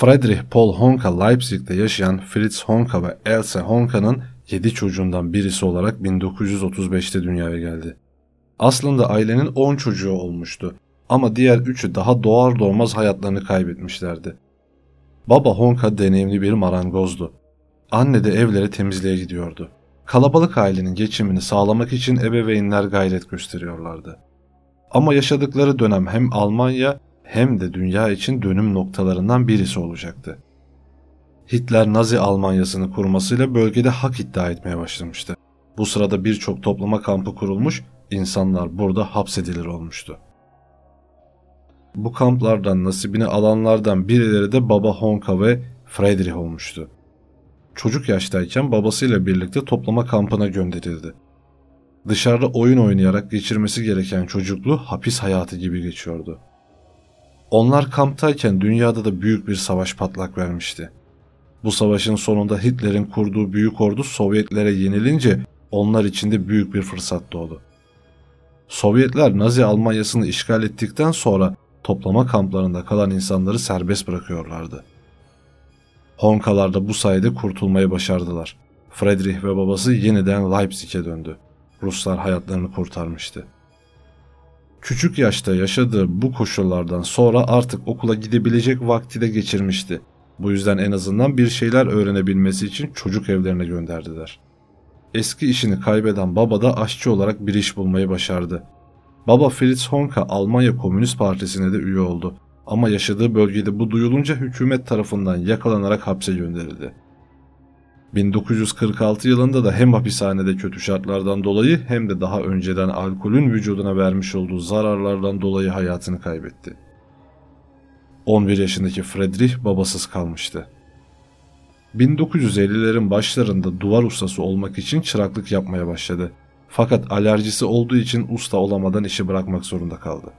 Friedrich Paul Honka Leipzig'te yaşayan Fritz Honka ve Else Honka'nın 7 çocuğundan birisi olarak 1935'te dünyaya geldi. Aslında ailenin 10 çocuğu olmuştu ama diğer üçü daha doğar doğmaz hayatlarını kaybetmişlerdi. Baba Honka deneyimli bir marangozdu. Anne de evlere temizliğe gidiyordu. Kalabalık ailenin geçimini sağlamak için ebeveynler gayret gösteriyorlardı. Ama yaşadıkları dönem hem Almanya hem de dünya için dönüm noktalarından birisi olacaktı. Hitler Nazi Almanyası'nı kurmasıyla bölgede hak iddia etmeye başlamıştı. Bu sırada birçok toplama kampı kurulmuş, insanlar burada hapsedilir olmuştu. Bu kamplardan nasibini alanlardan birileri de Baba Honka ve Friedrich olmuştu. Çocuk yaştayken babasıyla birlikte toplama kampına gönderildi. Dışarıda oyun oynayarak geçirmesi gereken çocukluğu hapis hayatı gibi geçiyordu. Onlar kamptayken dünyada da büyük bir savaş patlak vermişti. Bu savaşın sonunda Hitler'in kurduğu büyük ordu Sovyetlere yenilince onlar için de büyük bir fırsat doğdu. Sovyetler Nazi Almanyası'nı işgal ettikten sonra toplama kamplarında kalan insanları serbest bırakıyorlardı. Honkalar da bu sayede kurtulmayı başardılar. Friedrich ve babası yeniden Leipzig'e döndü. Ruslar hayatlarını kurtarmıştı. Küçük yaşta yaşadığı bu koşullardan sonra artık okula gidebilecek vakti de geçirmişti. Bu yüzden en azından bir şeyler öğrenebilmesi için çocuk evlerine gönderdiler. Eski işini kaybeden baba da aşçı olarak bir iş bulmayı başardı. Baba Fritz Honka Almanya Komünist Partisi'ne de üye oldu ama yaşadığı bölgede bu duyulunca hükümet tarafından yakalanarak hapse gönderildi. 1946 yılında da hem hapishanede kötü şartlardan dolayı hem de daha önceden alkolün vücuduna vermiş olduğu zararlardan dolayı hayatını kaybetti. 11 yaşındaki Friedrich babasız kalmıştı. 1950'lerin başlarında duvar ustası olmak için çıraklık yapmaya başladı. Fakat alerjisi olduğu için usta olamadan işi bırakmak zorunda kaldı.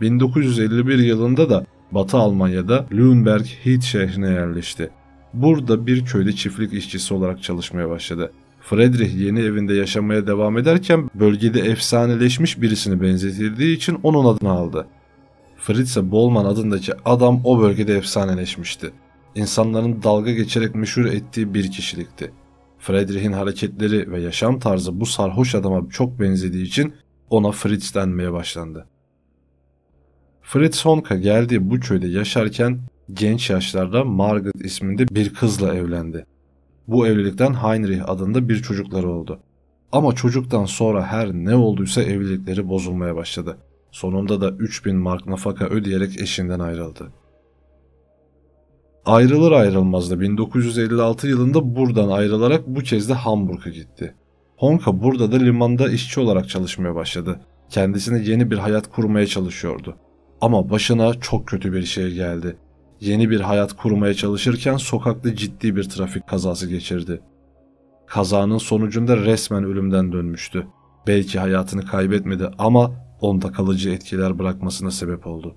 1951 yılında da Batı Almanya'da Lüneburg Heath şehrine yerleşti. Burada bir köyde çiftlik işçisi olarak çalışmaya başladı. Friedrich yeni evinde yaşamaya devam ederken bölgede efsaneleşmiş birisini benzetildiği için onun adını aldı. Fritze Bollman adındaki adam o bölgede efsaneleşmişti. İnsanların dalga geçerek meşhur ettiği bir kişilikti. Friedrich'in hareketleri ve yaşam tarzı bu sarhoş adama çok benzediği için ona Fritz denmeye başlandı. Fritz Honka geldiği bu köyde yaşarken genç yaşlarda Margaret isminde bir kızla evlendi. Bu evlilikten Heinrich adında bir çocukları oldu. Ama çocuktan sonra her ne olduysa evlilikleri bozulmaya başladı. Sonunda da 3000 mark nafaka ödeyerek eşinden ayrıldı. Ayrılır ayrılmaz da 1956 yılında buradan ayrılarak bu kez de Hamburg'a gitti. Honka burada da limanda işçi olarak çalışmaya başladı. Kendisine yeni bir hayat kurmaya çalışıyordu. Ama başına çok kötü bir şey geldi. Yeni bir hayat kurmaya çalışırken sokakta ciddi bir trafik kazası geçirdi. Kazanın sonucunda resmen ölümden dönmüştü. Belki hayatını kaybetmedi ama onda kalıcı etkiler bırakmasına sebep oldu.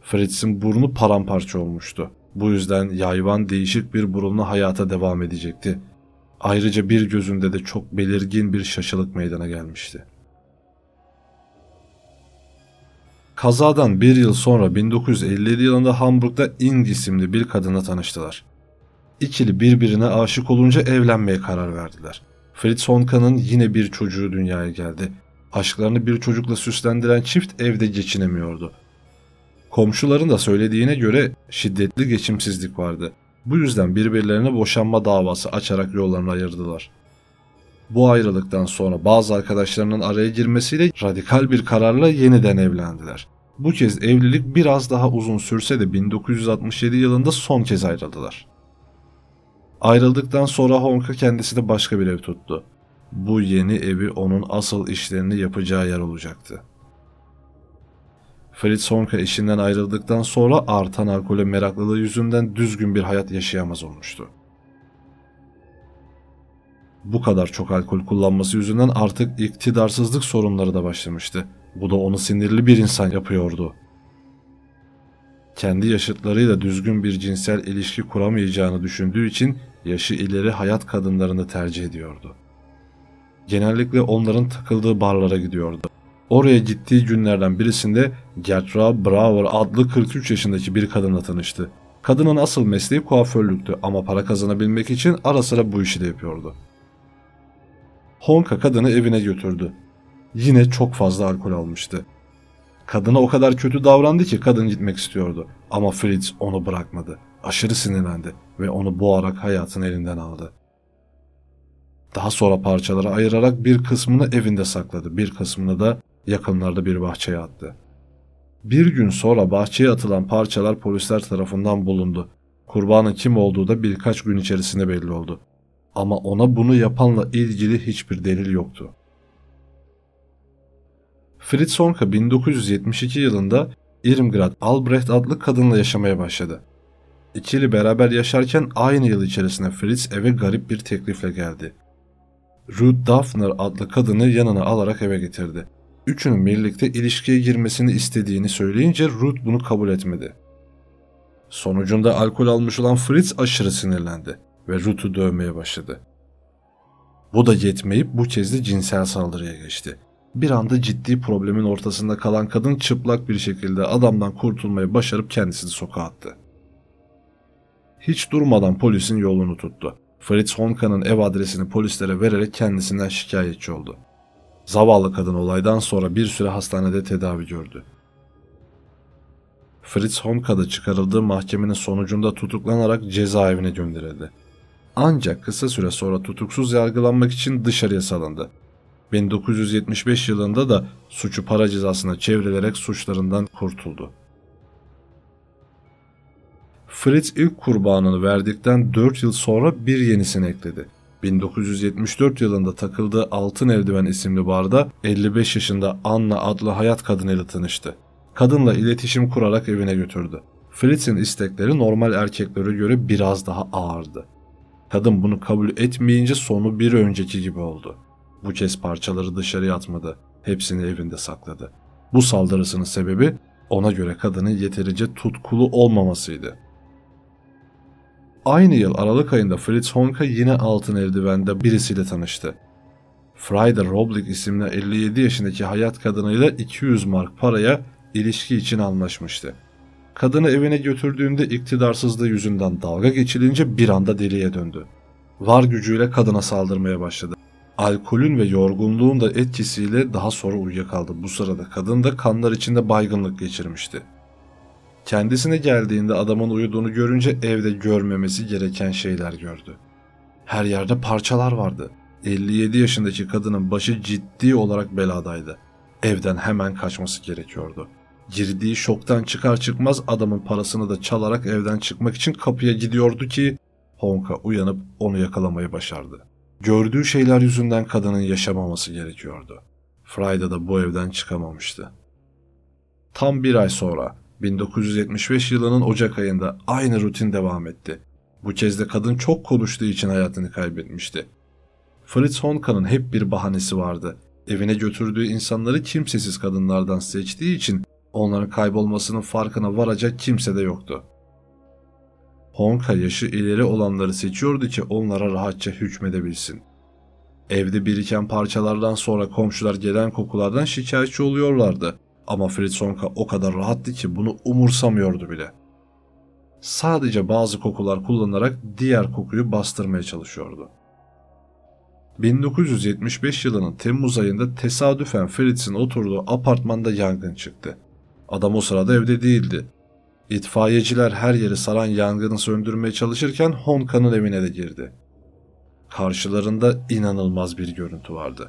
Fritz'in burnu paramparça olmuştu. Bu yüzden yayvan değişik bir burunla hayata devam edecekti. Ayrıca bir gözünde de çok belirgin bir şaşılık meydana gelmişti. Kazadan bir yıl sonra 1957 yılında Hamburg'da Ing isimli bir kadına tanıştılar. İkili birbirine aşık olunca evlenmeye karar verdiler. Fritz Honka'nın yine bir çocuğu dünyaya geldi. Aşklarını bir çocukla süslendiren çift evde geçinemiyordu. Komşuların da söylediğine göre şiddetli geçimsizlik vardı. Bu yüzden birbirlerine boşanma davası açarak yollarını ayırdılar. Bu ayrılıktan sonra bazı arkadaşlarının araya girmesiyle radikal bir kararla yeniden evlendiler. Bu kez evlilik biraz daha uzun sürse de 1967 yılında son kez ayrıldılar. Ayrıldıktan sonra Honka kendisi de başka bir ev tuttu. Bu yeni evi onun asıl işlerini yapacağı yer olacaktı. Fritz Honka eşinden ayrıldıktan sonra artan alkole meraklılığı yüzünden düzgün bir hayat yaşayamaz olmuştu. Bu kadar çok alkol kullanması yüzünden artık iktidarsızlık sorunları da başlamıştı. Bu da onu sinirli bir insan yapıyordu. Kendi yaşıtlarıyla düzgün bir cinsel ilişki kuramayacağını düşündüğü için yaşı ileri hayat kadınlarını tercih ediyordu. Genellikle onların takıldığı barlara gidiyordu. Oraya gittiği günlerden birisinde Gertrude Brauer adlı 43 yaşındaki bir kadınla tanıştı. Kadının asıl mesleği kuaförlüktü ama para kazanabilmek için ara sıra bu işi de yapıyordu. Honka kadını evine götürdü. Yine çok fazla alkol almıştı. Kadına o kadar kötü davrandı ki kadın gitmek istiyordu. Ama Fritz onu bırakmadı. Aşırı sinirlendi ve onu boğarak hayatın elinden aldı. Daha sonra parçalara ayırarak bir kısmını evinde sakladı. Bir kısmını da yakınlarda bir bahçeye attı. Bir gün sonra bahçeye atılan parçalar polisler tarafından bulundu. Kurbanın kim olduğu da birkaç gün içerisinde belli oldu. Ama ona bunu yapanla ilgili hiçbir delil yoktu. Fritz Honka 1972 yılında Irmgard Albrecht adlı kadınla yaşamaya başladı. İkili beraber yaşarken aynı yıl içerisinde Fritz eve garip bir teklifle geldi. Ruth Daphner adlı kadını yanına alarak eve getirdi. Üçünün birlikte ilişkiye girmesini istediğini söyleyince Ruth bunu kabul etmedi. Sonucunda alkol almış olan Fritz aşırı sinirlendi ve Ruth'u dövmeye başladı. Bu da yetmeyip bu kez de cinsel saldırıya geçti. Bir anda ciddi problemin ortasında kalan kadın çıplak bir şekilde adamdan kurtulmayı başarıp kendisini sokağa attı. Hiç durmadan polisin yolunu tuttu. Fritz Honka'nın ev adresini polislere vererek kendisinden şikayetçi oldu. Zavallı kadın olaydan sonra bir süre hastanede tedavi gördü. Fritz Honka'da çıkarıldığı mahkemenin sonucunda tutuklanarak cezaevine gönderildi. Ancak kısa süre sonra tutuksuz yargılanmak için dışarıya salındı. 1975 yılında da suçu para cezasına çevrilerek suçlarından kurtuldu. Fritz ilk kurbanını verdikten 4 yıl sonra bir yenisini ekledi. 1974 yılında takıldığı Altın Eldiven isimli barda 55 yaşında Anna adlı hayat kadınıyla tanıştı. Kadınla iletişim kurarak evine götürdü. Fritz'in istekleri normal erkeklere göre biraz daha ağırdı. Kadın bunu kabul etmeyince sonu bir önceki gibi oldu. Bu kez parçaları dışarıya atmadı. Hepsini evinde sakladı. Bu saldırısının sebebi ona göre kadının yeterince tutkulu olmamasıydı. Aynı yıl Aralık ayında Fritz Honka yine altın eldivende birisiyle tanıştı. Frieda Roblick isimli 57 yaşındaki hayat kadınıyla 200 mark paraya ilişki için anlaşmıştı. Kadını evine götürdüğünde iktidarsızlığı yüzünden dalga geçilince bir anda deliye döndü. Var gücüyle kadına saldırmaya başladı. Alkolün ve yorgunluğun da etkisiyle daha sonra uyuyakaldı. Bu sırada kadın da kanlar içinde baygınlık geçirmişti. Kendisine geldiğinde adamın uyuduğunu görünce evde görmemesi gereken şeyler gördü. Her yerde parçalar vardı. 57 yaşındaki kadının başı ciddi olarak beladaydı. Evden hemen kaçması gerekiyordu. Girdiği şoktan çıkar çıkmaz adamın parasını da çalarak evden çıkmak için kapıya gidiyordu ki Honka uyanıp onu yakalamayı başardı. Gördüğü şeyler yüzünden kadının yaşamaması gerekiyordu. Frayda da bu evden çıkamamıştı. Tam bir ay sonra 1975 yılının Ocak ayında aynı rutin devam etti. Bu kez de kadın çok konuştuğu için hayatını kaybetmişti. Fritz Honka'nın hep bir bahanesi vardı. Evine götürdüğü insanları kimsesiz kadınlardan seçtiği için onların kaybolmasının farkına varacak kimse de yoktu. Honka yaşı ileri olanları seçiyordu ki onlara rahatça hükmedebilsin. Evde biriken parçalardan sonra komşular gelen kokulardan şikayetçi oluyorlardı. Ama Fritz Honka o kadar rahattı ki bunu umursamıyordu bile. Sadece bazı kokular kullanarak diğer kokuyu bastırmaya çalışıyordu. 1975 yılının Temmuz ayında tesadüfen Fritz'in oturduğu apartmanda yangın çıktı. Adam o sırada evde değildi. İtfaiyeciler her yeri saran yangını söndürmeye çalışırken Honka'nın evine de girdi. Karşılarında inanılmaz bir görüntü vardı.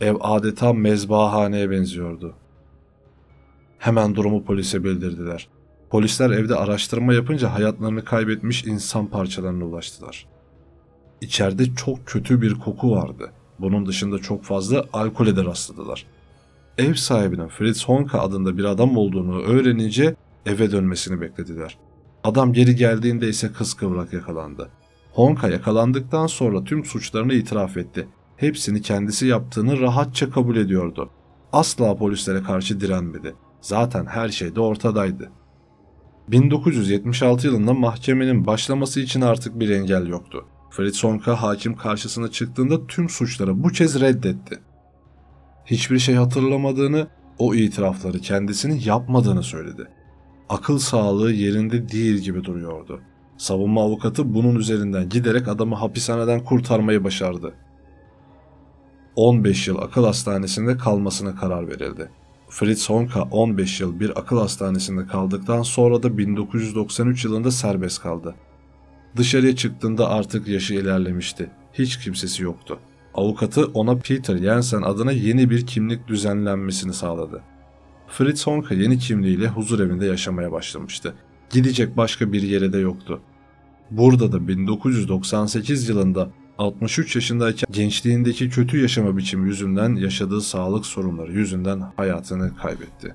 Ev adeta mezbahaneye benziyordu. Hemen durumu polise bildirdiler. Polisler evde araştırma yapınca hayatlarını kaybetmiş insan parçalarına ulaştılar. İçeride çok kötü bir koku vardı. Bunun dışında çok fazla alkole de rastladılar. Ev sahibinin Fritz Honka adında bir adam olduğunu öğrenince eve dönmesini beklediler. Adam geri geldiğinde ise kıskıvrak yakalandı. Honka yakalandıktan sonra tüm suçlarını itiraf etti. Hepsini kendisi yaptığını rahatça kabul ediyordu. Asla polislere karşı direnmedi. Zaten her şey de ortadaydı. 1976 yılında mahkemenin başlaması için artık bir engel yoktu. Fritz Honka hakim karşısına çıktığında tüm suçları bu kez reddetti. Hiçbir şey hatırlamadığını, o itirafları kendisinin yapmadığını söyledi. Akıl sağlığı yerinde değil gibi duruyordu. Savunma avukatı bunun üzerinden giderek adamı hapishaneden kurtarmayı başardı. 15 yıl akıl hastanesinde kalmasına karar verildi. Fritz Honka 15 yıl bir akıl hastanesinde kaldıktan sonra da 1993 yılında serbest kaldı. Dışarıya çıktığında artık yaşı ilerlemişti. Hiç kimsesi yoktu. Avukatı ona Peter Jensen adına yeni bir kimlik düzenlenmesini sağladı. Fritz Honka yeni kimliğiyle huzur evinde yaşamaya başlamıştı. Gidecek başka bir yere de yoktu. Burada da 1998 yılında 63 yaşındayken gençliğindeki kötü yaşama biçimi yüzünden yaşadığı sağlık sorunları yüzünden hayatını kaybetti.